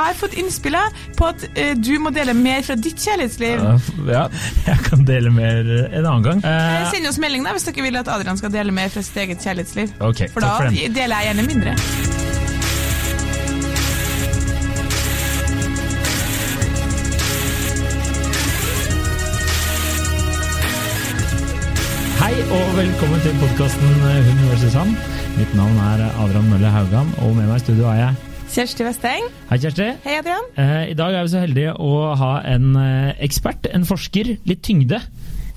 har fått innspillet på at uh, du må dele mer fra ditt kjærlighetsliv. Ja, jeg kan dele mer en annen gang. Uh, Send oss melding da hvis dere vil at Adrian skal dele mer fra sitt eget kjærlighetsliv. Okay, for da for deler jeg gjerne mindre. Hei og velkommen til podkasten Hun versus han. Mitt navn er Adrian Mølle Haugan, og med meg i studio er jeg Kjersti Vesteng. Hei, Kjersti. Hei, Adrian. Eh, I dag er vi så heldige å ha en eh, ekspert, en forsker. Litt tyngde,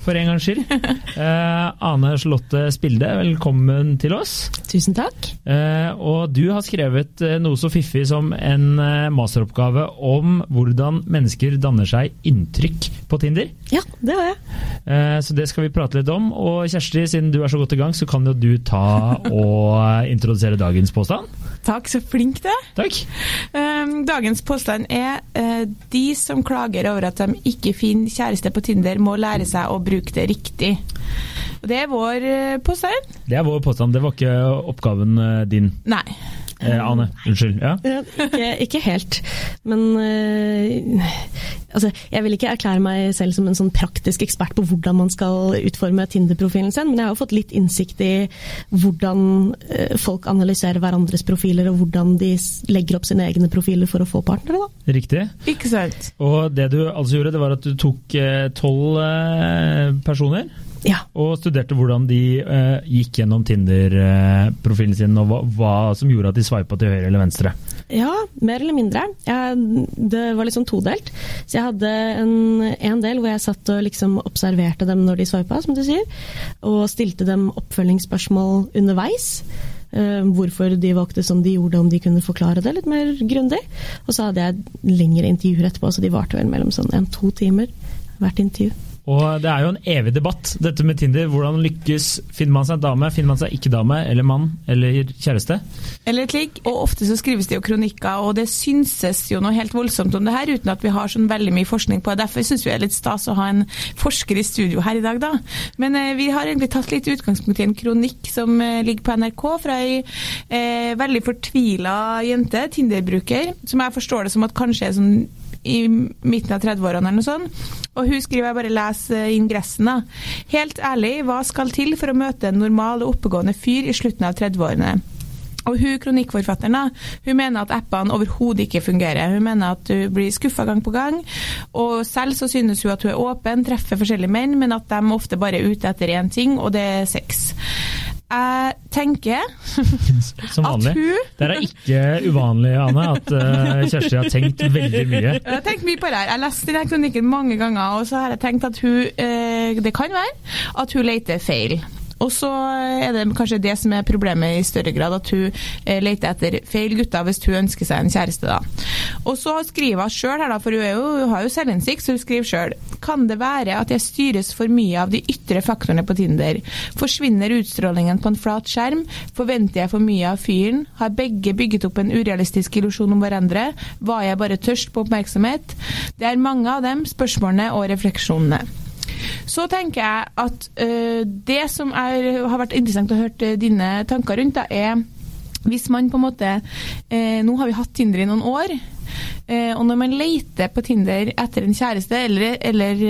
for en gangs skyld. Eh, Ane Charlotte Spilde, velkommen til oss. Tusen takk. Eh, og du har skrevet eh, noe så fiffig som en eh, masteroppgave om hvordan mennesker danner seg inntrykk på Tinder. Ja, det har jeg. så det skal vi prate litt om. Og Kjersti, siden du er så godt i gang, så kan jo du ta og introdusere dagens påstand. Takk, så flink du er. Takk. Ehm, dagens påstand er de som klager over at de ikke finner kjæreste på Tinder, må lære seg å bruke det riktig. Det er vår eh, påstand. Det er vår påstand, det var ikke oppgaven eh, din. Nei. Eh, Ane, unnskyld. Ja? ikke, ikke, helt. Men uh, altså, jeg vil ikke erklære meg selv som en sånn praktisk ekspert på hvordan man skal utforme Tinder-profilen sin, men jeg har jo fått litt innsikt i hvordan uh, folk analyserer hverandres profiler, og hvordan de legger opp sine egne profiler for å få partnere. Da. Riktig. Ikke sant. Og det du altså gjorde, det var at du tok tolv uh, personer ja. Og studerte hvordan de uh, gikk gjennom Tinder-profilen sin, og hva, hva, som gjorde at de sveipa til høyre eller venstre. Ja, mer eller mindre. Jeg, det var liksom todelt. Så jeg hadde en, en, del hvor jeg satt og liksom observerte dem når de sveipa, som du sier. Og stilte dem oppfølgingsspørsmål underveis. Uh, hvorfor de valgte som de gjorde, om de kunne forklare det litt mer grundig. Og så hadde jeg lengre intervjuer etterpå, så de varte vel mellom sånn en-to timer hvert intervju. Og Det er jo en evig debatt, dette med Tinder. Hvordan lykkes Finner man seg dame, finner man seg ikke dame, eller mann, eller kjæreste? Eller slik. Og ofte så skrives det jo kronikker, og det synses jo noe helt voldsomt om det her, uten at vi har sånn veldig mye forskning på det. Derfor syns vi det er litt stas å ha en forsker i studio her i dag, da. Men eh, vi har egentlig tatt litt utgangspunkt i en kronikk som eh, ligger på NRK, fra ei eh, veldig fortvila jente, Tinder-bruker, som jeg forstår det som at kanskje er sånn i midten av 30-årene eller noe sånt. Og hun skriver, jeg bare leser ingressen, da. Helt ærlig, hva skal til for å møte en normal og oppegående fyr i slutten av 30-årene? Og hun kronikkforfatteren da, hun mener at appene overhodet ikke fungerer. Hun mener at du blir skuffa gang på gang. Og selv så synes hun at hun er åpen, treffer forskjellige menn, men at de ofte bare er ute etter én ting, og det er sex. Jeg tenker Som vanlig. Det er ikke uvanlig, Anne, at uh, Kjersti har tenkt veldig mye. Jeg har tenkt mye på det her. Jeg har lest denne kronikken mange ganger, og så har jeg tenkt at hun uh, Det kan være at hun leter feil. Og så er det kanskje det som er problemet i større grad, at hun eh, leter etter feil gutter hvis hun ønsker seg en kjæreste, da. Og så skriver hun sjøl her, da, for hun, jo, hun har jo selvinnsikt, så hun skriver sjøl. Kan det være at jeg styres for mye av de ytre faktorene på Tinder? Forsvinner utstrålingen på en flat skjerm? Forventer jeg for mye av fyren? Har begge bygget opp en urealistisk illusjon om hverandre? Var jeg bare tørst på oppmerksomhet? Det er mange av dem, spørsmålene og refleksjonene. Så tenker jeg at uh, det som er, har vært interessant å høre dine tanker rundt, da, er hvis man på en måte uh, Nå har vi hatt Tinder i noen år. Uh, og når man leter på Tinder etter en kjæreste eller, eller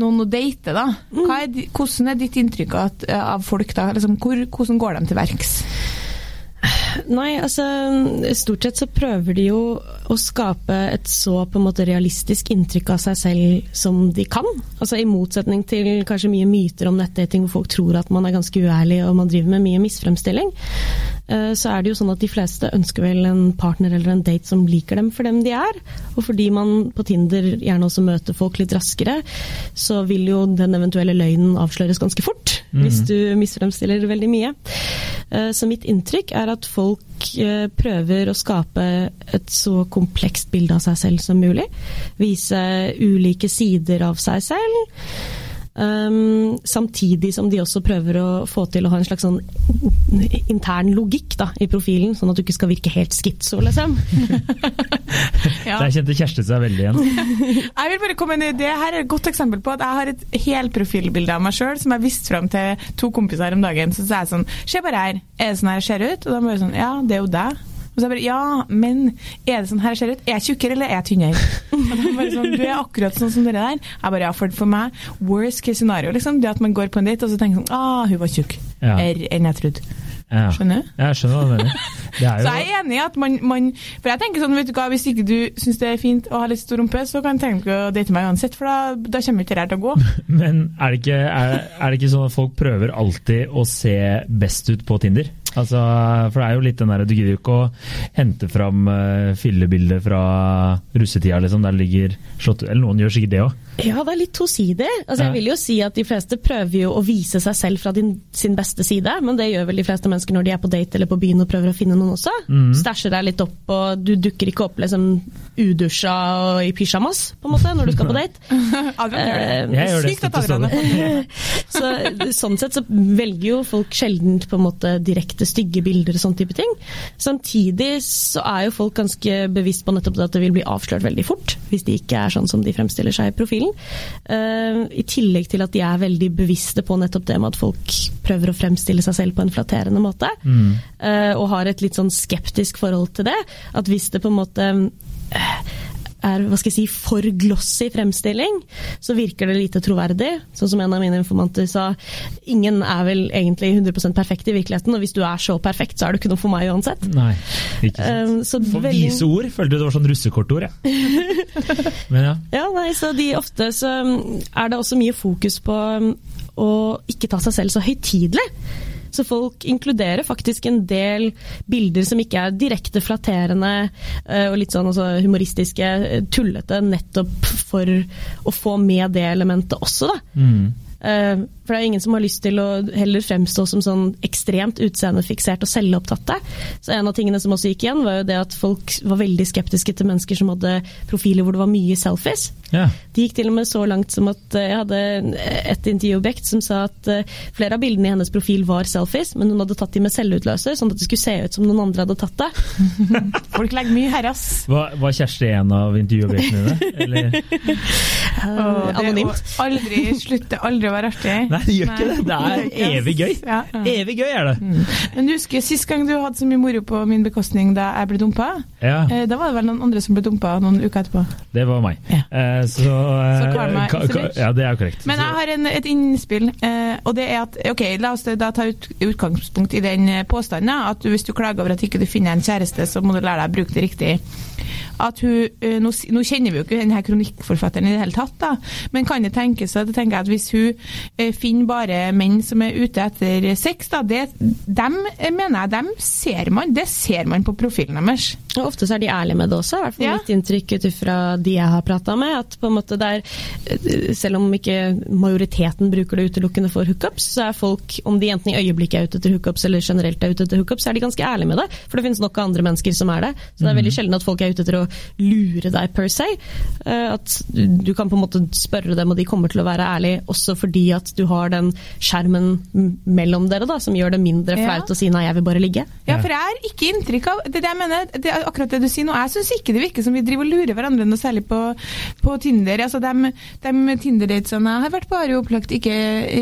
noen å date, da, er, hvordan er ditt inntrykk av, av folk da? Liksom, hvor, hvordan går de til verks? Nei, altså stort sett så prøver de jo å skape et så på en måte realistisk inntrykk av seg selv som de kan. Altså I motsetning til kanskje mye myter om nettdating hvor folk tror at man er ganske uærlig og man driver med mye misfremstilling, eh, så er det jo sånn at de fleste ønsker vel en partner eller en date som liker dem for dem de er. Og fordi man på Tinder gjerne også møter folk litt raskere, så vil jo den eventuelle løgnen avsløres ganske fort. Mm. Hvis du misfremstiller veldig mye. Eh, så mitt inntrykk er at folk eh, prøver å skape et så komplekst bilde av seg selv som mulig. Vise ulike sider av seg selv. Um, samtidig som de også prøver å få til å ha en slags sånn intern logikk da, i profilen, sånn at du ikke skal virke helt skitso, liksom. ja. Der kjente Kjersti seg veldig igjen. jeg vil bare komme inn i Det her er et godt eksempel på at jeg har et helprofilbilde av meg sjøl som jeg viste fram til to kompiser her om dagen. Så sa jeg sånn Se bare her, er det sånn her jeg ser ut? Og de bare sånn Ja, det er jo deg. Og så jeg bare Ja, men er det sånn her ser ut? Er jeg tjukkere, eller er jeg tynnere? Og de bare sånn, du er akkurat sånn som dere der. Jeg bare ja, for, for meg, worst case scenario, liksom. Det at man går på en date og så tenker sånn ah, hun var tjukk. Ja. Er- Enn jeg trodde. Ja. Skjønner du? Jeg skjønner hva du mener. Er Så jeg er enig i at man, man For jeg tenker sånn, vet du hva, hvis ikke du syns det er fint å ha litt stor rumpe, så kan du tenke å date meg uansett, for da, da kommer ikke det her til å gå. Men er det, ikke, er, er det ikke sånn at folk prøver alltid å se best ut på Tinder? Altså, for det er jo litt den der, Du gidder jo ikke å hente fram uh, fyllebilder fra russetida, liksom, der ligger slått Eller noen gjør sikkert det òg. Ja, det er litt tosidig. Altså, Jeg vil jo si at de fleste prøver jo å vise seg selv fra din, sin beste side, men det gjør vel de fleste mennesker når de er på date eller på byen og prøver å finne noen også. Mm. Stæsjer deg litt opp, og du dukker ikke opp liksom udusja og i pysjamas, på en måte, når du skal på date. Adrian. Jeg gjør det Sykt at Adrian er Så Sånn sett så velger jo folk sjelden på en måte direkte stygge bilder og sånn type ting. Samtidig så er jo folk ganske bevisst på nettopp at det vil bli avslørt veldig fort, hvis de ikke er sånn som de fremstiller seg i profilen. Uh, I tillegg til at de er veldig bevisste på nettopp det med at folk prøver å fremstille seg selv på en flatterende måte. eh, og har et litt sånn skeptisk forhold til det. At hvis det på en måte eh, er hva skal jeg si, for glossy fremstilling, så virker det lite troverdig. Sånn som en av mine informanter sa, ingen er vel egentlig 100% perfekt i virkeligheten, og hvis du er så perfekt, så er du ikke noe for meg uansett. Nei, ikke sant. Um, så For veldig- vise ord følte du det var sånn russekortord, jeg. Men ja. Ja, nei, så de ofte så er det også mye fokus på um, å ikke ta seg selv så høytidelig. Så folk inkluderer faktisk en del bilder som ikke er direkte flatterende eh, og litt sånn altså, humoristiske, eh, tullete, nettopp for å få med det elementet også, da. Mm. For det er ingen som har lyst til å heller fremstå som sånn ekstremt utseendefiksert og selvopptatte. Så en av tingene som også gikk igjen, var jo det at folk var veldig skeptiske til mennesker som hadde profiler hvor det var mye selfies. ja. De gikk til og med så langt som at eh, jeg hadde et intervjuobjekt som sa at eh, flere av bildene i hennes profil var selfies, men hun hadde tatt de med selvutløser, sånn at det skulle se ut som noen andre hadde tatt det. Folk legger mye her, ass. Var, var Kjersti en av intervjuobjektene dine? Eller? Uh, Anonymt. å Aldri slutte aldri å være artig. Nei, det gjør ikke det. Det er evig gøy. Ja, ja. Evig gøy er det. Men du husker sist gang du hadde så mye moro på min bekostning da jeg ble dumpa? Ja, Eh, Da var det vel noen andre som ble dumpa noen uker etterpå. det var meg. Ja. Eh, Så, eh, Så karma ka- ka- Ja, det er korrekt. Men jeg har en, et innspill, eh, og det er at ok, La oss da ta ut, utgangspunkt i den eh, påstanden at hvis du klager over at ikke du finner en kjæreste, så må du lære deg å bruke det riktig. At hun, nå, nå kjenner vi jo ikke denne kronikkforfatteren i det hele tatt, da, men kan det tenkes at, tenker jeg at hvis hun finner bare menn som er ute etter sex, da, det, dem mener jeg dem ser man, det ser man på profilen deres. Og ofte så er de ærlige med det også, i hvert fall Ja. mitt inntrykk ut ifra de jeg har prata med. at på en måte det er, eh, Selv om ikke majoriteten bruker det utelukkende for hookups, så er folk, om de enten i øyeblikket er ute etter hookups eller generelt er ute etter hookups, så er de ganske ærlige med det. For det finnes nok av andre mennesker som er det. Så det er veldig sjelden at folk er ute etter å lure deg per se. Eh, At du kan på en måte spørre dem, og de kommer til å være ærlige, også fordi at du har den skjermen mellom dere da, som gjør det mindre Ja. å si nei, jeg vil bare ligge. Ja, for jeg har ikke inntrykk av Det det jeg mener, det akkurat det du sier nå. Jeg syns ikke det virker som vi driver og lurer hverandre noe særlig på, på Tinder. Altså, de, de Tinder-datene jeg har vært på, har jo opplagt ikke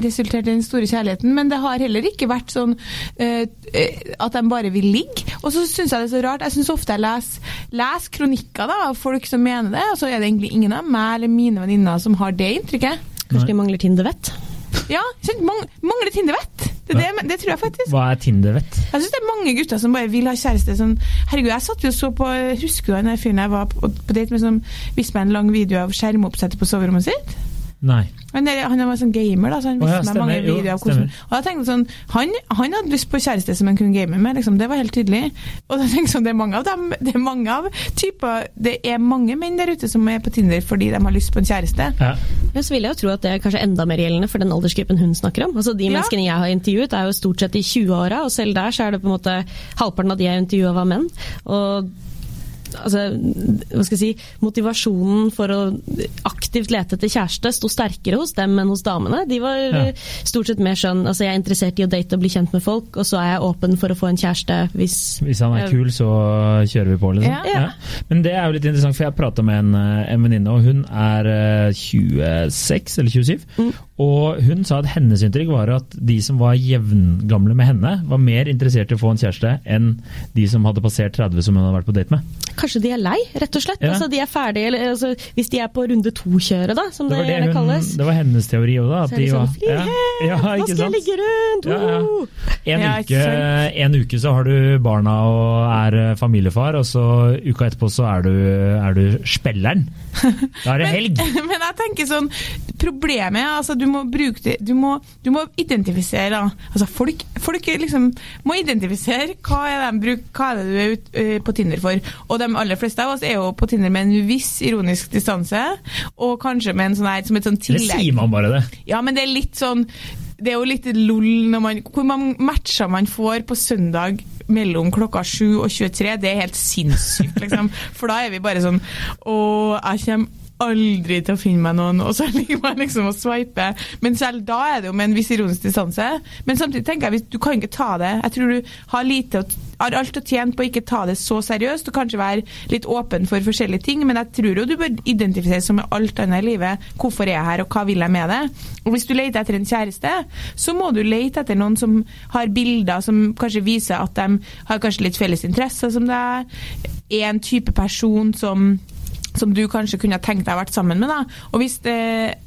resultert i den store kjærligheten, men det har heller ikke vært sånn eh, eh, at de bare vil ligge. Og så syns jeg det er så rart. Jeg syns ofte jeg leser, leser kronikker da, av folk som mener det, og så er det egentlig ingen av meg eller mine venninner som har det inntrykket. Kanskje de mangler Tinder-vett? Ja, mangler Tinder-vett. Det, det, det tror jeg faktisk. Hva er Tinder-vett? Jeg synes det er mange gutter som bare vil ha kjæreste. Sånn, herregud, jeg satt jo så på Husker du han fyren jeg var på, på date med som viste meg en lang video av skjermoppsettet på soverommet sitt? Nei. Han, der, han var sånn gamer, da, så han Å ja, meg mange videoer av hvordan. Og jeg tenkte sånn, han, han hadde lyst på kjæreste som han kunne game med, liksom. Det var helt tydelig. Og da tenkte sånn, det er mange av dem, det er mange av typer Det er mange menn der ute som er på Tinder fordi de har lyst på en kjæreste. Ja. Ja, så vil jeg jo tro at det er kanskje enda mer gjeldende for den aldersgruppen hun snakker om. Altså De Ja. menneskene jeg har intervjuet er jo stort sett i 20-åra, og selv der så er det på en måte halvparten av de jeg intervjua var menn. Og altså, hva skal jeg si, motivasjonen for å aktivt lete etter kjæreste sto sterkere hos dem enn hos damene. De var Ja. eh, stort sett mer sånn altså jeg er interessert i å date og bli kjent med folk, og så er jeg åpen for å få en kjæreste hvis Hvis han er kul, så kjører vi på, liksom. Ja. Ja. Men det er jo litt interessant, for jeg prata med en, eh, en venninne, og hun er eh, 26 eller 27. Mm. Og hun sa at hennes inntrykk var at de som var jevngamle med henne, var mer interessert i å få en kjæreste enn de som hadde passert 30 som hun hadde vært på date med. Kanskje de er lei, rett og slett. Ja. Altså, de er ferdige, eller, altså, hvis de er på runde to-kjøret, da, som Det det, det, hun, kalles. det var hennes teori òg, da. At Så er de var, sånn frihet! ja, Nå skal jeg ligge rundt! Ja. En, uke, en uke så har du barna og er eh, familiefar, og så uka etterpå så er du, er du spilleren. Da er det helg. Men jeg tenker sånn Problemet er altså du må bruke det Du må, du må identifisere da. Altså folk, folk liksom må identifisere hva er, de bruk, hva er det du er ut, øh, på Tinder for. Og de aller fleste av oss er jo på Tinder med en viss ironisk distanse, og kanskje med en sånn her, som et sånn tillegg. sier man bare det? Ja, men det er litt sånn Det er jo litt lol når man Hvor mange matcher man får på søndag mellom klokka 7 og 23, det er helt sinnssykt, liksom. For da er vi bare sånn Å, jeg kommer aldri til å finne meg noen, og så ligger man liksom og sveiper. Men selv da er det jo med en viss ironisk distanse. Men samtidig tenker jeg, du kan ikke ta det Jeg tror du har lite har alt å tjene på å ikke ta det så seriøst, og kanskje være litt åpen for forskjellige ting, men jeg tror jo du bør identifisere som med alt annet i livet. Hvorfor er jeg her, og hva vil jeg med det? Og hvis du leter etter en kjæreste, så må du lete etter noen som har bilder som kanskje viser at de har kanskje litt felles interesser som deg, er en type person som som du kanskje kunne tenkt deg å vært sammen med. da. Og hvis det,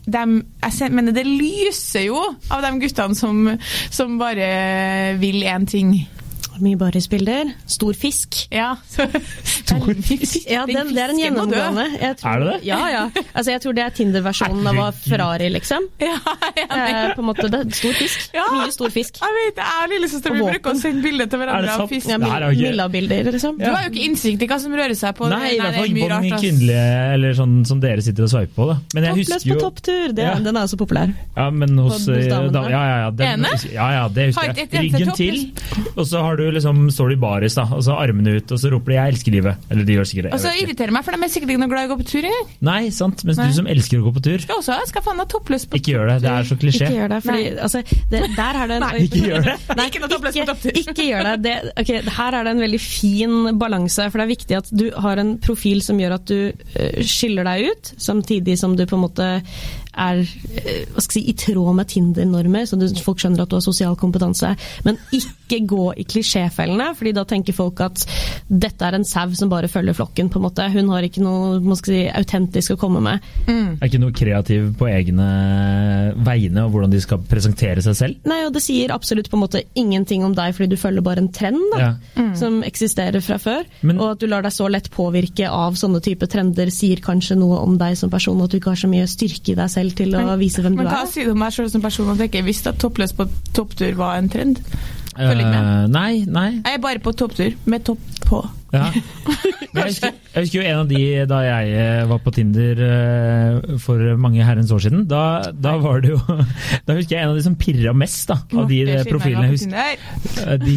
de, jeg mener det lyser jo av de guttene som, som bare vil én ting. Mye barisbilder. Stor fisk. Ja. Stor fisk. Ja, den, det er en gjennomgående. Jeg tror, Er det det? Ja, ja. Altså, jeg tror det er Tinder-versjonen av Ferrari, liksom. Ja, Det ja, er på en måte det. Stor fisk. Ja. Mye stor fisk. Jeg vet, jeg og lillesøster vi bruker å sende bilder til Er hverandre av fisk. Ja, Det er jo Milla-bilder, liksom. Du har jo ikke innsikt i hva som rører seg på Nei, i det hvert er fall ikke mye rart, ass. kvinnelige, eller sånn som dere sitter og sveiper på. da. Men jeg Toppløs husker på topptur. Det, Ja. Den er også populær. Ja, men hos, hos eh, damene. ja, ja, ja, den, Ene? ja, ja, det husker jeg. Ryggen til, og så har du liksom, står du i baris, da, og så armene ut, og så roper de 'jeg elsker livet'. Eller de gjør sikkert det. Og så irriterer det meg, for de er sikkert ikke noe glad i å gå på tur engang. Nei, sant, mens Nei. du som elsker å gå på tur, Skal også ha, skal faen ha toppløs på tur. ikke gjør det. Det er så Ikke klisjé. gjør det, fordi altså, det, der har det en, Nei, ikke gjør det. Nei, Ikke noe toppløs på ikke, topptur. ikke gjør det. det okay, her er det en veldig fin balanse, for det er viktig at du har en profil som gjør at du eh, skiller deg ut, samtidig som du på en måte er eh, hva skal jeg si, i tråd med Tinder-normer, så folk skjønner at du har sosial kompetanse. Men ikke gå i klisjéfellene, fordi da tenker folk at dette er en sau som bare følger flokken. på en måte. Hun har ikke noe hva skal jeg si, autentisk å komme med. Er ikke noe kreativ på egne vegne og hvordan de skal presentere seg selv. Nei, og det sier absolutt på en måte ingenting om deg, fordi du følger bare en trend da, Ja. som eksisterer fra før. Men- og at du lar deg så lett påvirke av sånne type trender, sier kanskje noe om deg som person, at du ikke har så mye styrke i deg selv til å vise hvem du er? Men hva er. sier du om deg selv som person at jeg ikke visste at toppløs på topptur var en trend? Følg med. Uh, nei, nei. Jeg er bare på topptur, med topp på. Ja. Jeg husker, jeg husker jo en av de da jeg eh, var på Tinder eh, for mange herrens år siden. Da, da var det jo Da husker jeg en av de som pirra mest da, av de profilene jeg husker. De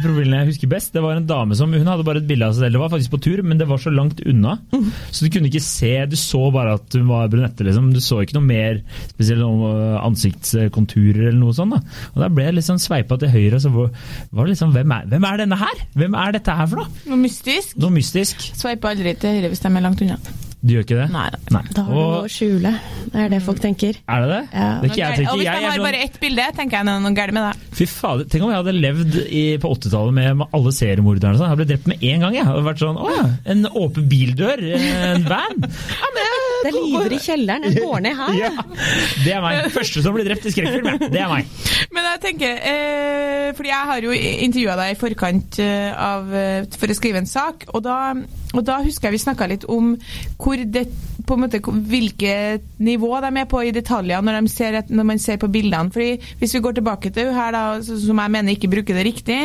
profilene jeg husker best, det var en dame som Hun hadde bare et bilde av seg selv. Det var faktisk på tur, men det var så langt unna. Så du kunne ikke se Du så bare at hun var brunette, liksom. Du så ikke noe mer spesielt om eh, ansiktskonturer eller noe sånt. da. Og Da ble jeg liksom sveipa til høyre, og så var var det liksom hvem er, hvem er denne her? Hvem er dette her for noe? Mystisk. Noe mystisk. Sveiper aldri til høyre hvis de er langt unna. Du gjør ikke det? Nei. Nei. Da har du noe å skjule. Det er det folk tenker. er det det? Ja. Det er ikke jeg og hvis de har sånn, bare ett bilde, tenker jeg det er noe galt med det. fy fader, Tenk om jeg hadde levd i, på 80-tallet med med alle seriemorderne. sånn. Jeg hadde blitt drept med en gang. Jeg hadde vært sånn, å ja, En åpen bildør, en van. Ja, men Det lyver i kjelleren. Jeg går ned her. Ja, det er meg. Første som blir drept i skrekkfilm. ja. Det er meg. Men jeg tenker, eh, fordi jeg har jo intervjua deg i forkant eh, av, eh, for å skrive en sak, og da, og da husker jeg vi snakka litt om det, måte, hvilket nivå de er på i detaljer når, de ser, når man ser på bildene. Fordi Hvis vi går tilbake til her, da, som jeg mener ikke bruker det riktig,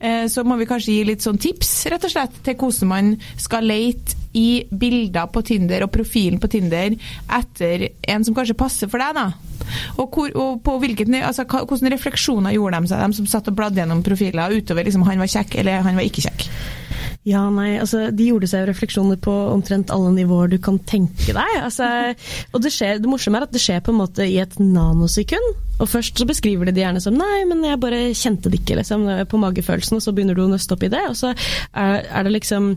eh, så må vi kanskje gi litt sånn tips rett og slett, til hvordan man skal leite i bilder på Tinder og profilen på Tinder etter en som kanskje passer for deg. da. Og, hvor, og på hvilket, altså, Hvordan refleksjoner gjorde de seg, de som satt og bladde gjennom profiler utover liksom, han var kjekk eller han var ikke kjekk? Ja, nei, altså De gjorde seg refleksjoner på omtrent alle nivåer du kan tenke deg. Altså, og det, skjer, det morsomme er at det skjer på en måte i et nanosekund. Og Først så beskriver de det gjerne som 'nei, men jeg bare kjente det ikke', liksom, på magefølelsen. Og så begynner du å nøste opp i det, og så er, er det liksom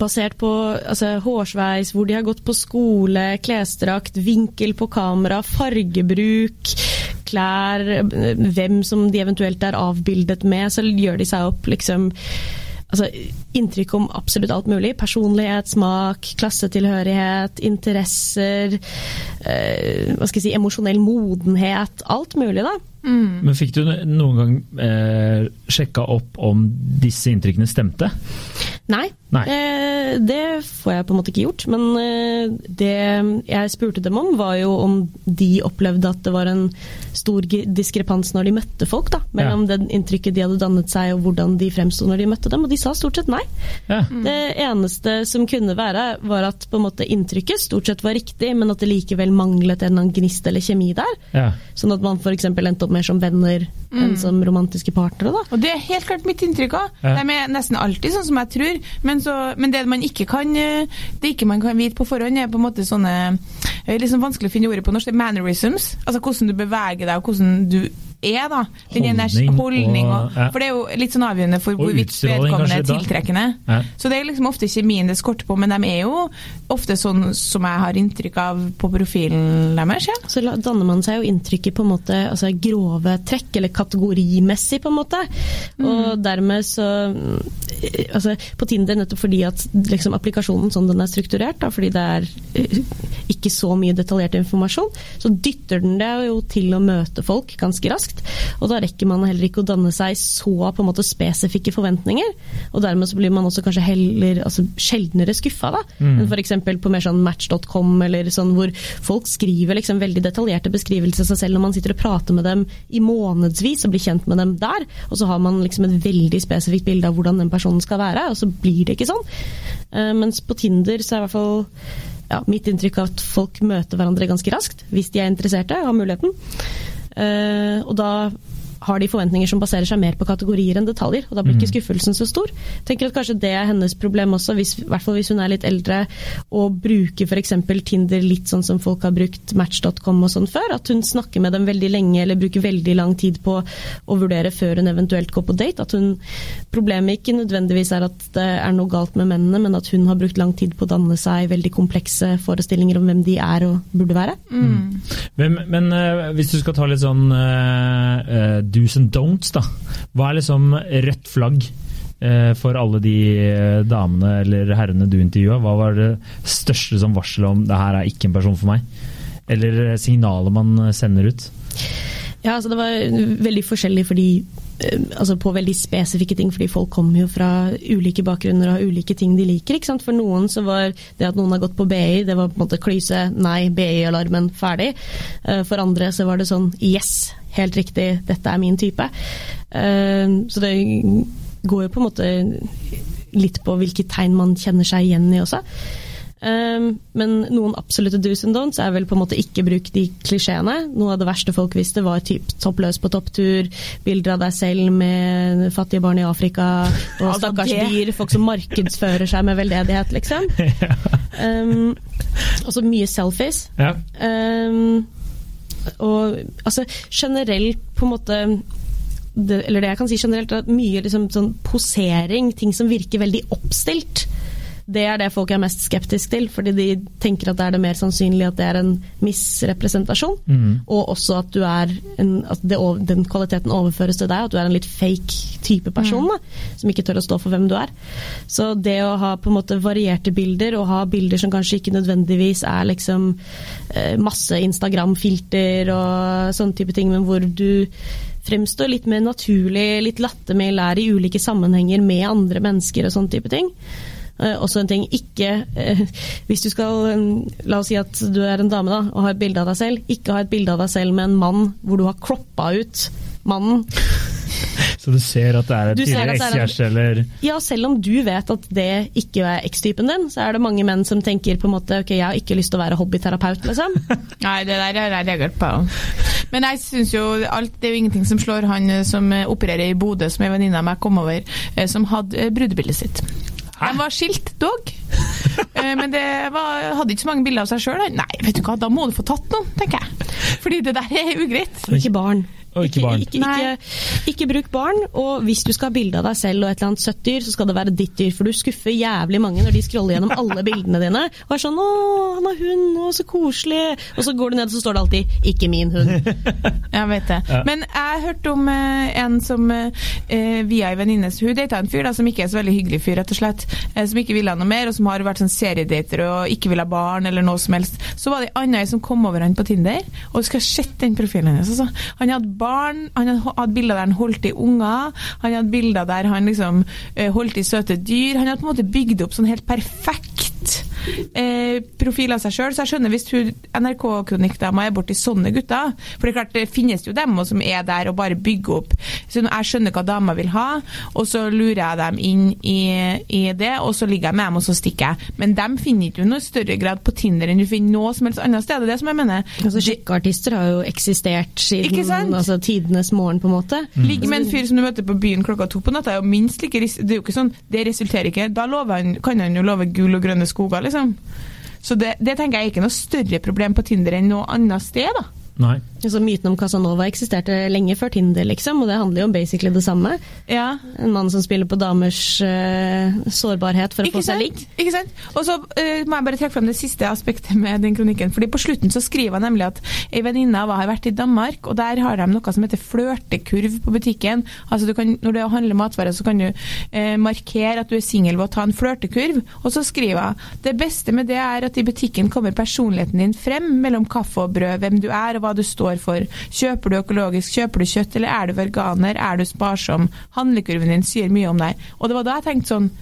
basert på altså, hårsveis, hvor de har gått på skole, klesdrakt, vinkel på kamera, fargebruk, klær, hvem som de eventuelt er avbildet med. Så gjør de seg opp liksom altså, inntrykk om absolutt alt mulig. Personlighet, smak, klassetilhørighet, interesser, eh, hva skal jeg si, emosjonell modenhet. Alt mulig, da. Mm. Men fikk du noen gang eh, sjekka opp om disse inntrykkene stemte? Nei, Nei. Eh, det får jeg på en måte ikke gjort. Men eh, det jeg spurte dem om, var jo om de opplevde at det var en stor diskrepans når de møtte folk, da, mellom ja. det inntrykket de hadde dannet seg og hvordan de fremsto når de møtte dem, og de sa stort sett nei. Ja. Mm. Det eneste som kunne være, var at på en måte inntrykket stort sett var riktig, men at det likevel manglet en eller annen gnist eller kjemi der. Ja. Sånn at man f.eks. endte opp mer som venner mm. enn som romantiske partnere. Da. Og Det er helt klart mitt inntrykk òg. De er nesten alltid sånn som jeg tror. Men, så, men, det man ikke kan det ikke man kan vite på forhånd, er på en måte sånne liksom vanskelig å finne ordet på norsk. Det er Mannerisms. Altså hvordan du beveger deg, og hvordan du er, da. Den holdning, holdning og, ja. For det er jo litt sånn avgjørende for hvorvidt vedkommende er tiltrekkende. Ja. Så det er liksom ofte kjemien det skorter på, men de er jo ofte sånn som jeg har inntrykk av på profilen deres. Ja. Så danner man seg jo inntrykket på en måte altså grove trekk, eller kategorimessig, på en måte. Mm. Og dermed så Altså på Tinder nettopp fordi at liksom, applikasjonen sånn den er strukturert, da, fordi det er eh, ikke så mye detaljert informasjon, så dytter den det jo til å møte folk ganske raskt raskt. Og da rekker man heller ikke å danne seg så på en måte spesifikke forventninger. Og dermed så blir man også kanskje heller altså, sjeldnere skuffa, da. Mm. Enn f.eks. på mer sånn match.com eller sånn hvor folk skriver liksom veldig detaljerte beskrivelser av seg selv når man sitter og prater med dem i månedsvis og blir kjent med dem der. Og så har man liksom et veldig spesifikt bilde av hvordan den personen skal være, og så blir det ikke sånn. Uh, mens på Tinder så er i hvert fall ja, mitt inntrykk at folk møter hverandre ganske raskt, hvis de er interesserte, og har muligheten. Uh, og da har de forventninger som baserer seg mer på kategorier enn detaljer. og Da blir ikke mm. skuffelsen så stor. Tenker at Kanskje det er hennes problem også, hvis, i hvert fall hvis hun er litt eldre og bruker f.eks. Tinder litt sånn som folk har brukt Match.com og sånn før. At hun snakker med dem veldig lenge eller bruker veldig lang tid på å vurdere før hun eventuelt går på date. At hun, Problemet ikke nødvendigvis er at det er noe galt med mennene, men at hun har brukt lang tid på å danne seg veldig komplekse forestillinger om hvem de er og burde være. Mm. Men, men uh, hvis du skal ta litt sånn uh, uh, do's and don'ts, da. Hva er liksom rødt flagg eh, for alle de eh, damene eller herrene du intervjua? Hva var det største som varsel om det her er ikke en person for meg? Eller signalet man sender ut? Ja, altså Det var veldig forskjellig fordi eh, altså på veldig spesifikke ting, fordi folk kommer jo fra ulike bakgrunner og har ulike ting de liker. ikke sant? For noen så var det at noen har gått på BI, det var på en måte klyse, nei, BI-alarmen, ferdig. For andre så var det sånn yes, helt riktig, dette er min type. Eh, så det går jo på en måte litt på hvilke tegn man kjenner seg igjen i også. Eh, men noen absolutte do's and don'ts er vel på en måte ikke bruk de klisjeene. Noe av det verste folk visste var typ toppløs på topptur, bilder av deg selv med fattige barn i Afrika og stakkars dyr, folk som markedsfører seg med veldedighet, liksom. Um, og så mye selfies. Ja. Um, og altså, generelt på en måte det, Eller det jeg kan si generelt, er at mye liksom, sånn posering, ting som virker veldig oppstilt det er det folk er mest skeptiske til, fordi de tenker at det er det mer sannsynlig at det er en misrepresentasjon. Mm. Og også at, du er en, at det, den kvaliteten overføres til deg, at du er en litt fake type person mm. da, som ikke tør å stå for hvem du er. Så det å ha på en måte varierte bilder, og ha bilder som kanskje ikke nødvendigvis er liksom eh, masse Instagram-filter og sånne type ting, men hvor du fremstår litt mer naturlig, litt lattermild, er i ulike sammenhenger med andre mennesker og sånne type ting. Uh, også en ting ikke uh, Hvis du skal um, La oss si at du er en dame da, og har et bilde av deg selv. Ikke ha et bilde av deg selv med en mann hvor du har kroppa ut mannen. Så du ser at det er en tidligere ekskjæreste, eller Ja, selv om du vet at det ikke er ekstypen din, så er det mange menn som tenker på en måte ok, jeg har ikke lyst til å være hobbyterapeut, liksom. Nei, det der har jeg reagert på. Men jeg syns jo alt Det er jo ingenting som slår han eh, som eh, opererer i Bodø, som ei venninne av meg kom over, eh, som hadde eh, brudebildet sitt. De var skilt, dog. Eh, Men det var, hadde ikke så mange bilder av seg sjøl. Nei, vet du hva, da må du få tatt noen, tenker jeg. Fordi det der er ugreit. Ikke barn. Og ikke barn. Ikke, ikke, ikke, ikke bruk barn, og hvis du skal ha bilde av deg selv og et eller annet søtt dyr, så skal det være ditt dyr, for du skuffer jævlig mange når de scroller gjennom alle bildene dine og er sånn 'Å, han har hund, å, så koselig', og så går du ned, og så står det alltid 'ikke min hund'. Jeg vet det. Ja. Men jeg hørte om eh, en som eh, via ei venninne Hun data en fyr da, som ikke er så veldig hyggelig fyr, rett og slett. Eh, som ikke ville ha noe mer, og som har vært sånn seriedater og ikke vil ha barn eller noe som helst. Så var det ei anna som kom over han på Tinder, og du skal sett den profilen hennes. Altså. Han hadde barn, han hadde bilder der han holdt i unger, han hadde bilder der han liksom eh, holdt i søte dyr. Han hadde på en måte bygd opp sånn helt perfekt eh, profil av seg sjøl, så jeg skjønner hvis NRK-kronikkdama er borti sånne gutter. For det er klart, det finnes jo dem som er der og bare bygger opp. Så jeg skjønner hva dama vil ha, og så lurer jeg dem inn i, i det, og så ligger jeg med dem, og så stikker jeg. Men dem finner ikke du noe større grad på Tinder enn du finner noe som helst annet sted. Det er det som jeg mener. Altså, Sjekkeartister har jo eksistert siden altså, tidenes morgen, på en måte. Ligge med en fyr som du møter på byen klokka to på natta, er jo minst like ris Det er jo ikke sånn, det resulterer ikke Da lover han, kan han jo love gull og grønne skoger, liksom. Så det, det tenker jeg er ikke noe større problem på Tinder enn noe annet sted, da. Nei. Altså, myten om Casanova eksisterte lenge før Tinder, liksom, og det handler jo om basically det samme. Ja. En mann som spiller på damers uh, sårbarhet for å Ikke få seg ligg. Ikke sant? Og så uh, må jeg bare trekke frem det siste aspektet med den kronikken. fordi På slutten så skriver han nemlig at ei venninne av henne har vært i Danmark, og der har de noe som heter flørtekurv på butikken. Altså du kan, Når du handler matvarer, så kan du uh, markere at du er singel ved å ta en flørtekurv. Og så skriver hun det beste med det er at i butikken kommer personligheten din frem mellom kaffe og brød, hvem du er og hva du står for. Kjøper du økologisk, kjøper du kjøtt, eller er du veganer, er du sparsom? Handlekurven din sier mye om deg. Og det var da jeg tenkte sånn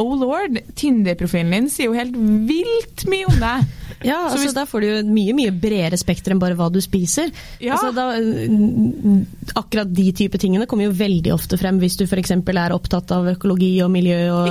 Oh lord, Tinder-profilen din sier jo helt vilt mye om deg. Ja, altså hvis- Da får du jo et mye mye bredere spekter enn bare hva du spiser. Ja. Altså, da, mm, akkurat de type tingene kommer jo veldig ofte frem hvis du f.eks. er opptatt av økologi og miljø og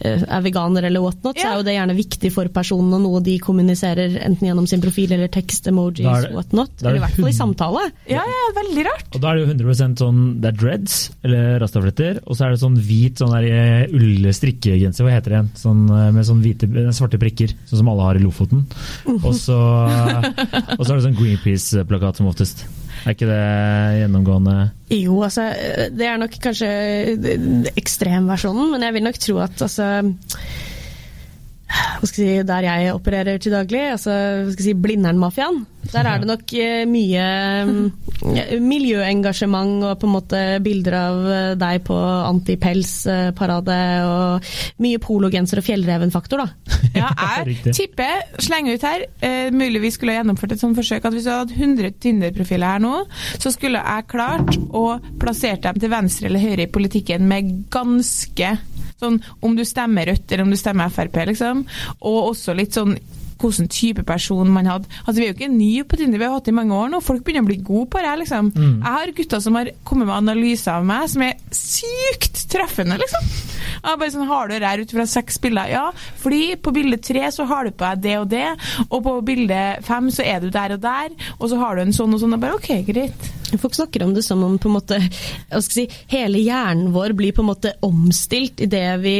eh, er veganer eller whatnot, så er jo det gjerne viktig for personen og noe de kommuniserer enten gjennom sin profil eller tekst, emojis, Da det- whatnot. da er Eller i hvert fall i samtale. Ja, ja, veldig rart. Og da er det jo 100% sånn Det er dreads, eller rastafletter, og så er det sånn hvit sånn der eh, ullstrikkegenser, hva heter det igjen? Sånn, eh, med sånn hvite, svarte prikker, sånn som alle har i Lofoten. Og så, og så er det sånn Greenpeace-plakat som oftest. Er ikke det gjennomgående Jo, altså det er nok kanskje ekstremversjonen, men jeg vil nok tro at altså hva skal jeg si, Der jeg opererer til daglig, altså hva skal jeg si, Blindern-mafiaen, der er det nok eh, mye mm, miljøengasjement og på en måte bilder av eh, deg på antipelsparade og mye pologenser og fjellrevenfaktor, da. Ja, jeg tipper, slenger ut her, uh, mulig vi skulle ha gjennomført et sånt forsøk, at hvis du hadde 100 Tinder-profiler her nå, så skulle jeg klart å plassere dem til venstre eller høyre i politikken med ganske sånn om du stemmer Rødt eller om du stemmer Frp, liksom. Og også litt sånn hvilken type person man hadde. Altså, Vi er jo ikke nye på Tinder, vi har hatt det i mange år nå. Folk begynner å bli gode på det. liksom. Mm. Jeg har gutter som har kommet med analyser av meg som er sykt treffende, liksom. Jeg bare sånn, Har du det her ut fra seks bilder? Ja, fordi på bilde tre så har du på deg det og det, og på bilde fem så er du der og der, og så har du en sånn og sånn. Og bare OK, greit. Folk snakker om det som om på en måte, hva skal jeg si, hele hjernen vår blir på en måte omstilt idet vi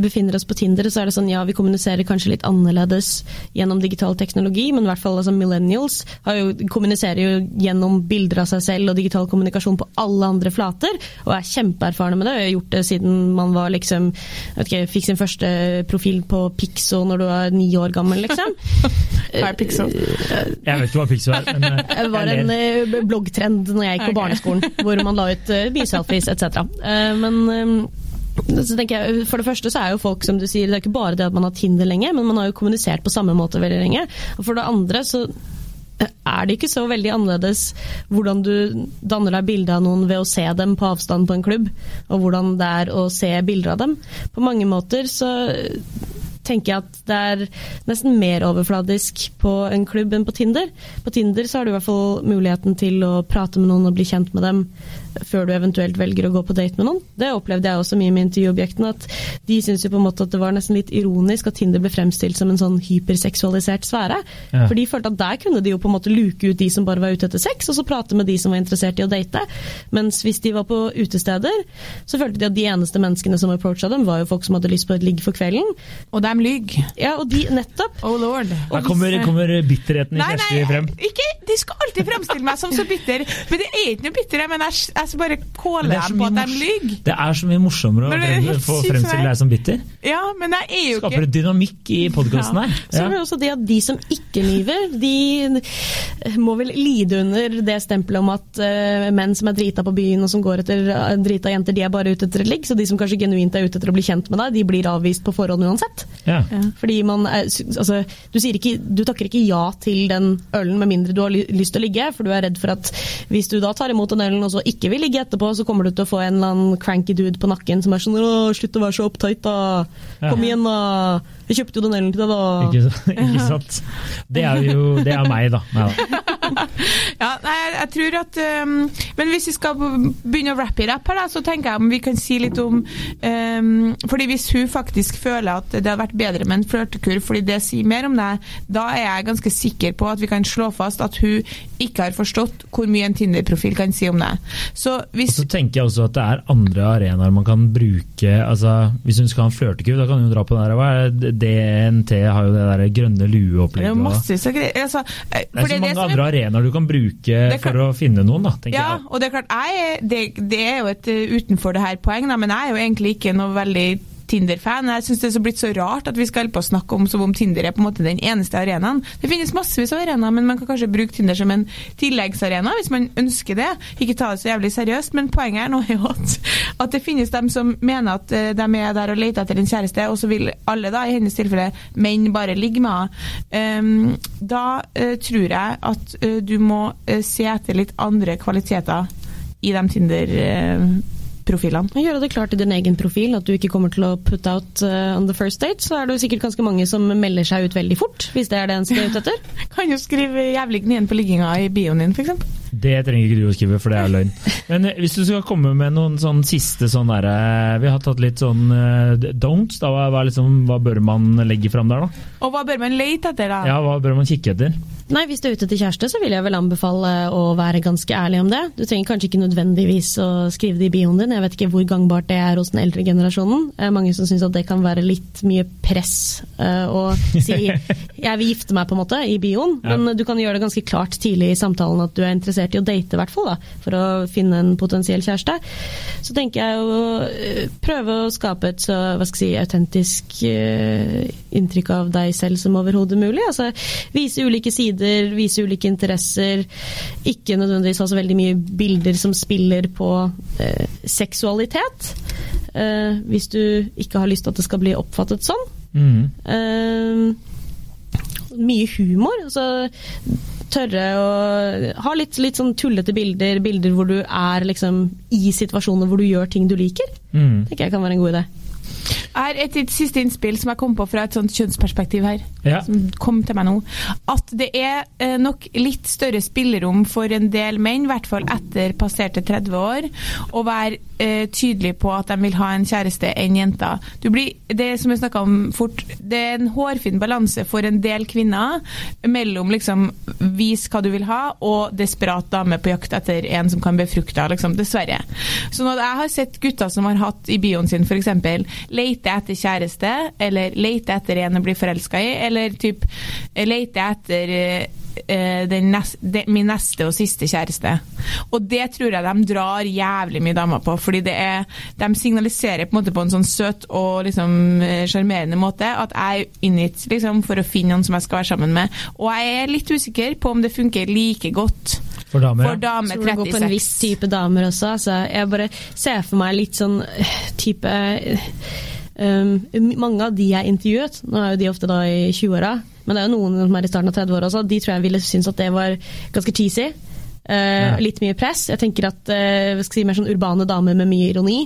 befinner oss på Tinder. Så er det sånn, ja, vi kommuniserer kanskje litt annerledes gjennom digital teknologi, men i hvert fall altså, millennials har jo, kommuniserer jo gjennom bilder av seg selv og digital kommunikasjon på alle andre flater, og er kjempeerfarne med det. Jeg har gjort det siden man var liksom, vet ikke, fikk sin første profil på Pixo når du var ni år gammel, liksom. Hva er Pixo? Jeg vet ikke hva Pixo er, men eh, Det var en ler. Eh, når jeg gikk på barneskolen, hvor man la ut uh, byselfies etc. Eh, men eh, så tenker jeg, For det første så er jo folk som du sier, det er ikke bare det at man har Tinder lenge, men man har jo kommunisert på samme måte veldig lenge. Og for det andre så er det ikke så veldig annerledes hvordan du danner deg bilde av noen ved å se dem på avstand på en klubb, og hvordan det er å se bilder av dem. På mange måter så tenker jeg at det er nesten mer overfladisk på en klubb enn på Tinder. På Tinder så har du i hvert fall muligheten til å prate med noen og bli kjent med dem før du eventuelt velger å gå på date med noen. Det opplevde jeg også mye med intervjuobjektene. At de syntes jo på en måte at det var nesten litt ironisk at Tinder ble fremstilt som en sånn hyperseksualisert sfære. Ja. For de følte at der kunne de jo på en måte luke ut de som bare var ute etter sex, og så prate med de som var interessert i å date. Mens hvis de var på utesteder, så følte de at de eneste menneskene som approacha dem, var jo folk som hadde lyst på et ligg for kvelden. Og dem lyg. Ja, og de nettopp. Oh lord. Her kommer, kommer bitterheten i Nei, frem. nei, ikke, de skal alltid fremstille meg som så bitter. Men det er ikke noe bitter, men jeg, jeg skal bare kåle det så dem på at de lyver. Det er så mye morsommere å få fremstille deg som bitter. Ja, men jeg er jo Skaper ikke det dynamikk i podkasten her. Så er det også det at de som ikke lyver, de må vel lide under det stempelet om at uh, menn som er drita på byen og som går etter eh, drita jenter, de er bare ute etter et ligg. Så de som kanskje genuint er ute etter å bli kjent med deg, de blir avvist på forhånd uansett. Ja. Fordi man er, altså, du, sier ikke, du takker ikke ja til den ølen med mindre du har lyst til å ligge, for du er redd for at hvis du da tar imot den ølen og så ikke vil ligge etterpå, så kommer du til å få en eller annen cranky dude på nakken som er sånn 'Å, slutt å være så opptight, da. Kom igjen, da. Jeg kjøpte jo den ølen til deg, da. Ikke, ikke sant? Det er jo det er meg, da. Nei, da. Ja, nei, jeg, tror at um, Men hvis vi skal begynne å rappe i rapp her, da, så tenker jeg om vi kan si litt om um, fordi Hvis hun faktisk føler at det hadde vært bedre med en flørtekur fordi det sier mer om deg, da er jeg ganske sikker på at vi kan slå fast at hun ikke har forstått hvor mye en Tinder-profil kan si om deg. Så Og hvis så tenker jeg også at det er andre arenaer man kan bruke. altså Hvis hun skal ha en flørtekur, da kan hun dra på den der, hva er det? DNT har jo det der grønne det er jo lue-opplegget. og- massevis av greier altså, eh, Det er så mange andre arenaer du kan bruke klart- for å finne noen, da, tenker Ja, jeg. og det er klart, jeg, det, det er jo et eh, utenfor det her poeng, da, men jeg er jo egentlig ikke noe veldig Tinder-fan. Jeg syns det er blitt så rart at vi skal på å snakke om som om Tinder er på en måte den eneste arenaen. Det finnes massevis av arenaer, men man kan kanskje bruke Tinder som en tilleggsarena hvis man ønsker det. Ikke ta det så jævlig seriøst, men poenget er nå er jo at, at det finnes dem som mener at eh, de er der og leter etter en kjæreste, og så vil alle, da, i hennes tilfelle, menn bare ligge med henne. Um, da uh, tror jeg at uh, du må uh, se etter litt andre kvaliteter i de Tinder-profilene. Og Gjøre det klart i din egen profil at du ikke kommer til å put out uh, on the first date. Så er det jo sikkert ganske mange som melder seg ut veldig fort, hvis det er det en skal ut etter. kan jo skrive 'jævlig gnien på ligginga' i bioen din, f.eks. Det trenger ikke du å skrive, for det er løgn. Men eh, hvis du skal komme med noen sånn siste sånn derre Vi har tatt litt sånn uh, don'ts. da, hva, liksom, hva bør man legge fram der, da? Og hva bør man lete etter, da? Ja, Hva bør man kikke etter? Nei, Hvis du er ute etter kjæreste, så vil jeg vel anbefale å være ganske ærlig om det. Du trenger kanskje ikke nødvendigvis å skrive det i bioen din. Jeg vet ikke hvor gangbart det er hos den eldre generasjonen. Er mange som syns at det kan være litt mye press eh, å si 'jeg vil gifte meg' på en måte i bioen, Ja. men du kan gjøre det ganske klart tidlig i samtalen at du er interessert i å date, i hvert fall, da, for å finne en potensiell kjæreste. Så tenker jeg å eh, prøve å skape et så hva skal jeg si, autentisk eh, inntrykk av deg selv som overhodet mulig. Altså, vise ulike sider, vise ulike interesser. Ikke nødvendigvis ha så veldig mye bilder som spiller på eh, seksualitet. Eh, hvis du ikke har lyst til at det skal bli oppfattet sånn. Mm. Eh, mye humor. Altså tørre å ha litt, litt sånn tullete bilder, bilder hvor du er liksom i situasjoner hvor du gjør ting du liker. Mm. tenker jeg kan være en god idé. Her et, et siste innspill som jeg kom på fra et sånt kjønnsperspektiv her. Ja. Som kom til meg nå. At det er eh, nok litt større spillerom for en del menn, i hvert fall etter passerte 30 år, å være eh, tydelig på at de vil ha en kjæreste enn jenta. Du blir, det som jeg snakka om fort, det er en hårfin balanse for en del kvinner mellom liksom vis hva du vil ha, og desperat dame på jakt etter en som kan befrukte liksom, dessverre. Så når jeg har sett gutter som har hatt i bioen sin f.eks. leite etter kjæreste, eller leite etter en å bli forelska i, eller typ eh, leite etter eh, den nest, de, min neste og siste kjæreste. Og det tror jeg de drar jævlig mye damer på, fordi det er, de signaliserer på en måte på en sånn søt og liksom eh, sjarmerende måte at jeg er inngitt liksom, for å finne noen som jeg skal være sammen med. Og jeg er litt usikker på om det funker like godt For damer, for damer Tror det går på en viss type damer også. Altså, jeg bare ser for meg litt sånn eh, type um, Mange av de jeg intervjuet, nå er jo de ofte da i 20-åra, men det er jo noen som er i starten av 30-åra også, de tror jeg ville synes at det var ganske cheesy. Uh, Ja. Litt mye press. Jeg tenker at uh, skal si, mer sånn urbane damer med mye ironi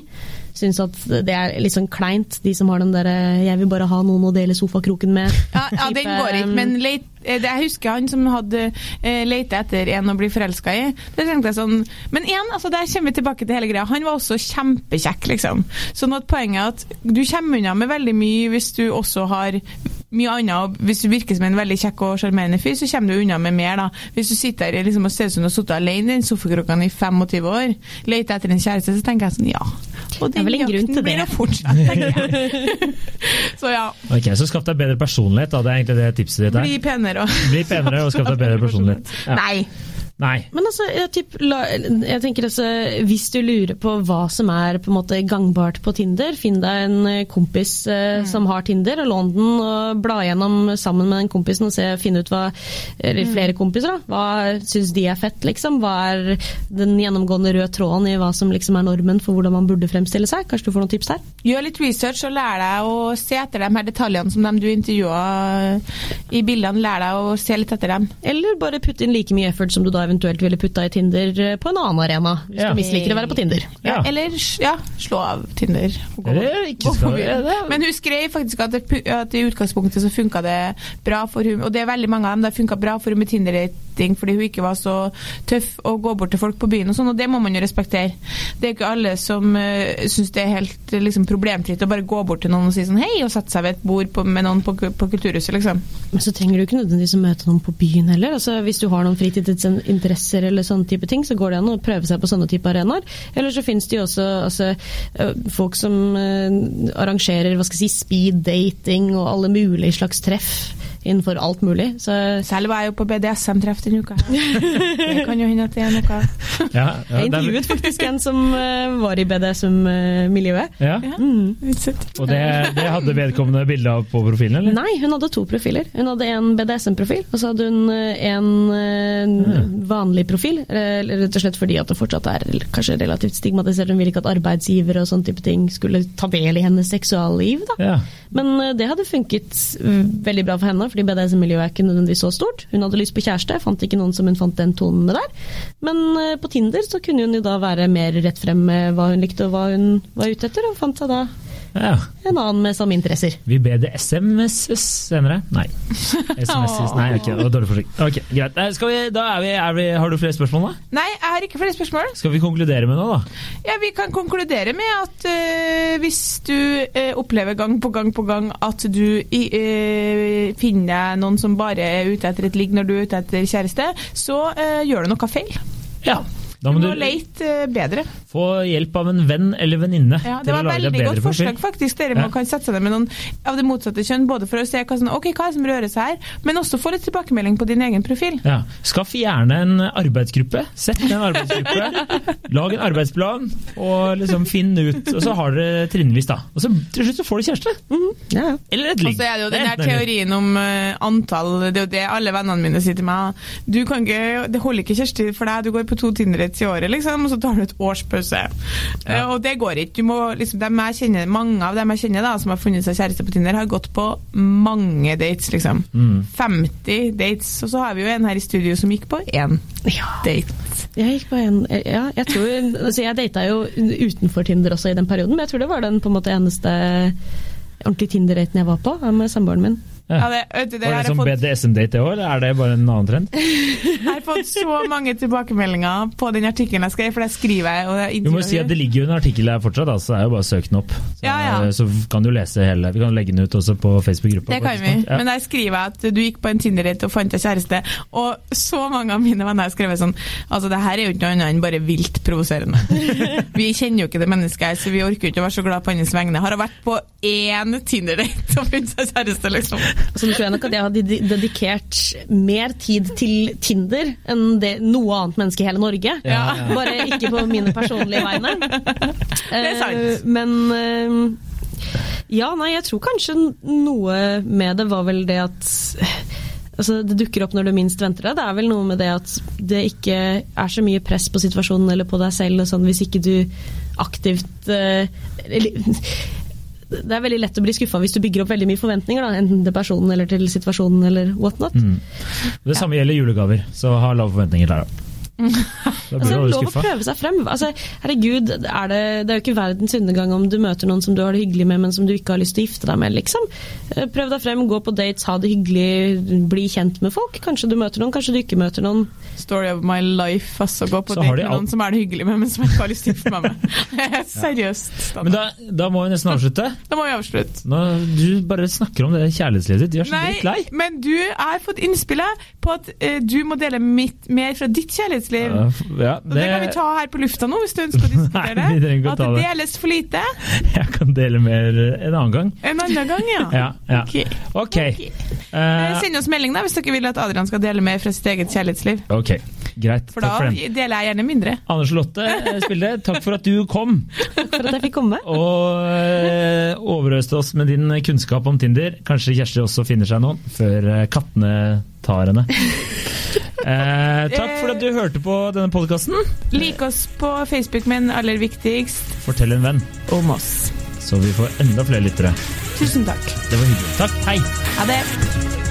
syns at det er litt sånn kleint, de som har den derre 'jeg vil bare ha noen å dele sofakroken med'. Ja, ja den går ikke, um, men leit, eh, det, jeg husker han som hadde eh, leita etter en å bli forelska i. Det tenkte jeg sånn Men igjen, altså, der kommer vi tilbake til hele greia. Han var også kjempekjekk, liksom. Sånn at poenget er at du kommer unna med veldig mye hvis du også har mye annet. og Hvis du virker som en veldig kjekk og sjarmerende fyr, så kommer du unna med mer. da. Hvis du sitter her liksom, og ser ut som du har sittet alene i den sofakroken i 25 år, leter etter en kjæreste, så tenker jeg sånn ja. Og Det er vel en grunn jakten til blir det. å fortsette, så ja, Ok, Så skaff deg bedre personlighet, da. Det er egentlig det tipset ditt bli er. penere og Bli penere og skaff deg bedre personlighet. Ja. Nei. Nei. Men altså, jeg, typ, jeg tenker altså, hvis du lurer på hva som er på en måte gangbart på Tinder, finn deg en eh, kompis eh, som har Tinder, og lån den og bla gjennom sammen med den kompisen og se, finne ut hva Eller flere kompiser, da. Hva syns de er fett, liksom? Hva er den gjennomgående røde tråden i hva som liksom er normen for hvordan man burde fremstille seg? Kanskje du får noen tips der? Gjør litt research og lær deg å se etter de her detaljene som dem du intervjua i bildene. Lær deg å se litt etter dem. Eller bare putte inn like mye effort som du da eventuelt ville putta i Tinder eh, på en annen arena, hvis Ja. du misliker å være på Tinder. Ja. Eller ja, slå av Tinder. er- Men hun skrev faktisk at, det, at i utgangspunktet så funka det bra for hun, og det er veldig mange av dem det funka bra for hun med Tinder-dating fordi hun ikke var så tøff å gå bort til folk på byen og sånn, og det må man jo respektere. Det er ikke alle som uh, syns det er helt uh, liksom, problemfritt å bare gå bort til noen og si sånn hei, og sette seg ved et bord på, med noen på, på Kulturhuset, liksom. Men så trenger du ikke nødvendigvis å møte noen på byen heller. Altså, hvis du har noen fritidsinteresser eller sånne type ting, så går det an å prøve seg på sånne type arenaer. Eller så finnes det jo også altså, folk som uh, arrangerer hva skal jeg si, speed dating og alle mulige slags treff innenfor alt mulig. Så Selv var jeg jo på BDSM-treff denne uka. Det kan jo hende at det er noe Ja, ja, jeg det er- intervjuet faktisk en som øh, var i BDSM-miljøet. ja. Mm. Og det, det hadde vedkommende bilde av på profilen, eller? Nei, hun hadde to profiler. Hun hadde en BDSM-profil, og så hadde hun eh, en eh, vanlig profil. eh, Rett og slett fordi at det fortsatt er kanskje relativt stigmatisert. Hun ville ikke at arbeidsgivere og sånne type ting skulle ta del i hennes seksualliv. da. Ja. Men eh, det hadde funket veldig bra for henne, fordi BDSM-miljøet er ikke nødvendigvis så stort. Hun hadde lyst på kjæreste, fant ikke noen som hun fant den tonen med der. Men eh, på Tinder så kunne hun jo da være mer rett frem med hva hun likte og hva hun var ute etter, og fant seg da ja. en annen med samme interesser. Vi ber det SMS-es senere? Nei. SMS-es, nei, ok, det var dårlig forsøk. Ok, Greit. Skal vi, da er vi, er vi, har du flere spørsmål, da? Nei, jeg har ikke flere spørsmål. Skal vi konkludere med noe, da? Ja, Vi kan konkludere med at uh, hvis du uh, opplever gang på gang på gang at du i, eh, finner noen som bare er ute etter et ligg når du er ute etter kjæreste, så gjør du noe feil. Ja. Da Du må må du lete eh, bedre. Få hjelp av en venn eller venninne Ja, det var veldig godt forslag, faktisk. Dere Ja. kan sette seg ned med noen av det motsatte kjønn, både for å se hva, sånn, okay, hva som rører seg her, men også få litt tilbakemelding på din egen profil. Ja. Skaff gjerne en arbeidsgruppe. Sett ned en arbeidsgruppe. Lag en arbeidsplan, og liksom finn ut. Og så har dere trinnvis, da. Og så til slutt så får du kjæreste. Ja, ja. Eller et Og ligg. så er det jo den er eller. teorien om eh, antall Det er jo det alle vennene mine sier til meg. Du kan ikke, Det holder ikke kjæreste for deg, du går på to Tinder-dates i året, liksom, og så tar du et års pause. Eh, og det går ikke. Du må, liksom, dem jeg kjenner, mange av dem jeg kjenner da, som har funnet seg kjæreste på Tinder, har gått på mange dates, liksom. Mm. 50 dates. Og så har vi jo en her i studio som gikk på én date. Jeg gikk på en Ja, jeg tror Altså, jeg data jo utenfor Tinder også i den perioden, men jeg tror det var den på en måte eneste ordentlige Tinder-daten jeg var på, med samboeren min. Ja, det, vet du, det Var det som fått BDSM-date òg, eller er det bare en annen trend? Jeg har fått så mange tilbakemeldinger på den artikkelen jeg skrev, for det skriver jeg og Vi må si at Det ligger jo en artikkel her fortsatt, da, så det er jo bare å søke den opp. Så, Ja, ja. så kan du lese hele. Vi kan legge den ut også på Facebook-gruppa. Det kan vi. Men der skriver jeg at du gikk på en Tinder-date og fant deg kjæreste, og så mange av mine venner har skrevet sånn Altså, det her er jo ikke noe annet enn bare vilt provoserende. vi kjenner jo ikke det mennesket her, så vi orker jo ikke å være så glad på hans vegne. Har hun vært på én Tinder-date og funnet seg kjæreste, liksom? Så nå tror jeg nok at jeg har dedikert mer tid til Tinder enn det noe annet menneske i hele Norge. Ja, ja. Bare ikke på mine personlige vegne. Det er sant. Eh, Men eh, ja, nei, jeg tror kanskje noe med det var vel det at Altså, det dukker opp når du minst venter det. Det er vel noe med det at det ikke er så mye press på situasjonen eller på deg selv og sånn, hvis ikke du aktivt eh, eller, Det er veldig lett å bli skuffa hvis du bygger opp veldig mye forventninger, da, enten til personen eller til situasjonen eller whatnot. Mm. Det samme gjelder julegaver, så ha lave forventninger der, da. Altså, lov å prøve seg frem. Altså, herregud, er det, det er jo ikke verdens undergang om du møter noen som du har det hyggelig med, men som du ikke har lyst til å gifte deg med, liksom. Eh, Prøv deg frem, gå på dates, ha det hyggelig, bli kjent med folk. Kanskje du møter noen, kanskje du ikke møter noen. Story of my life. Altså, gå på date med noen som er det hyggelig med, men som ikke har lyst til å gifte meg med. Seriøst. Men da, da må vi nesten avslutte. Da må vi avslutte. Nå, du bare snakker om det kjærlighetslivet ditt. Jeg er så drittlei. men du har fått innspillet på at uh, du må dele mitt, mer fra ditt kjærlighetsliv. Ja, f- Ja, Og det kan vi ta her på lufta nå, hvis du ønsker å diskutere Nei, å At det det. deles for lite. Jeg kan dele mer en annen gang. En annen gang, ja. Ja, ja. Ok. okay. okay. Uh... Send oss melding da, hvis dere vil at Adrian skal dele mer fra sitt eget kjærlighetsliv. ok, greit. For Takk da for den. deler jeg gjerne mindre. Anders Lotte eh, Spilde, takk for at du kom Takk For at jeg fikk komme. og eh, overøste oss med din kunnskap om Tinder. Kanskje Kjersti også finner seg noen før eh, kattene tar henne. Eh, takk for at du hørte på denne podkasten. Lik oss på Facebook, men aller viktigst Fortell en venn, om oss. så vi får enda flere lyttere. Tusen takk. Det var hyggelig. Takk. Hei. Ha det.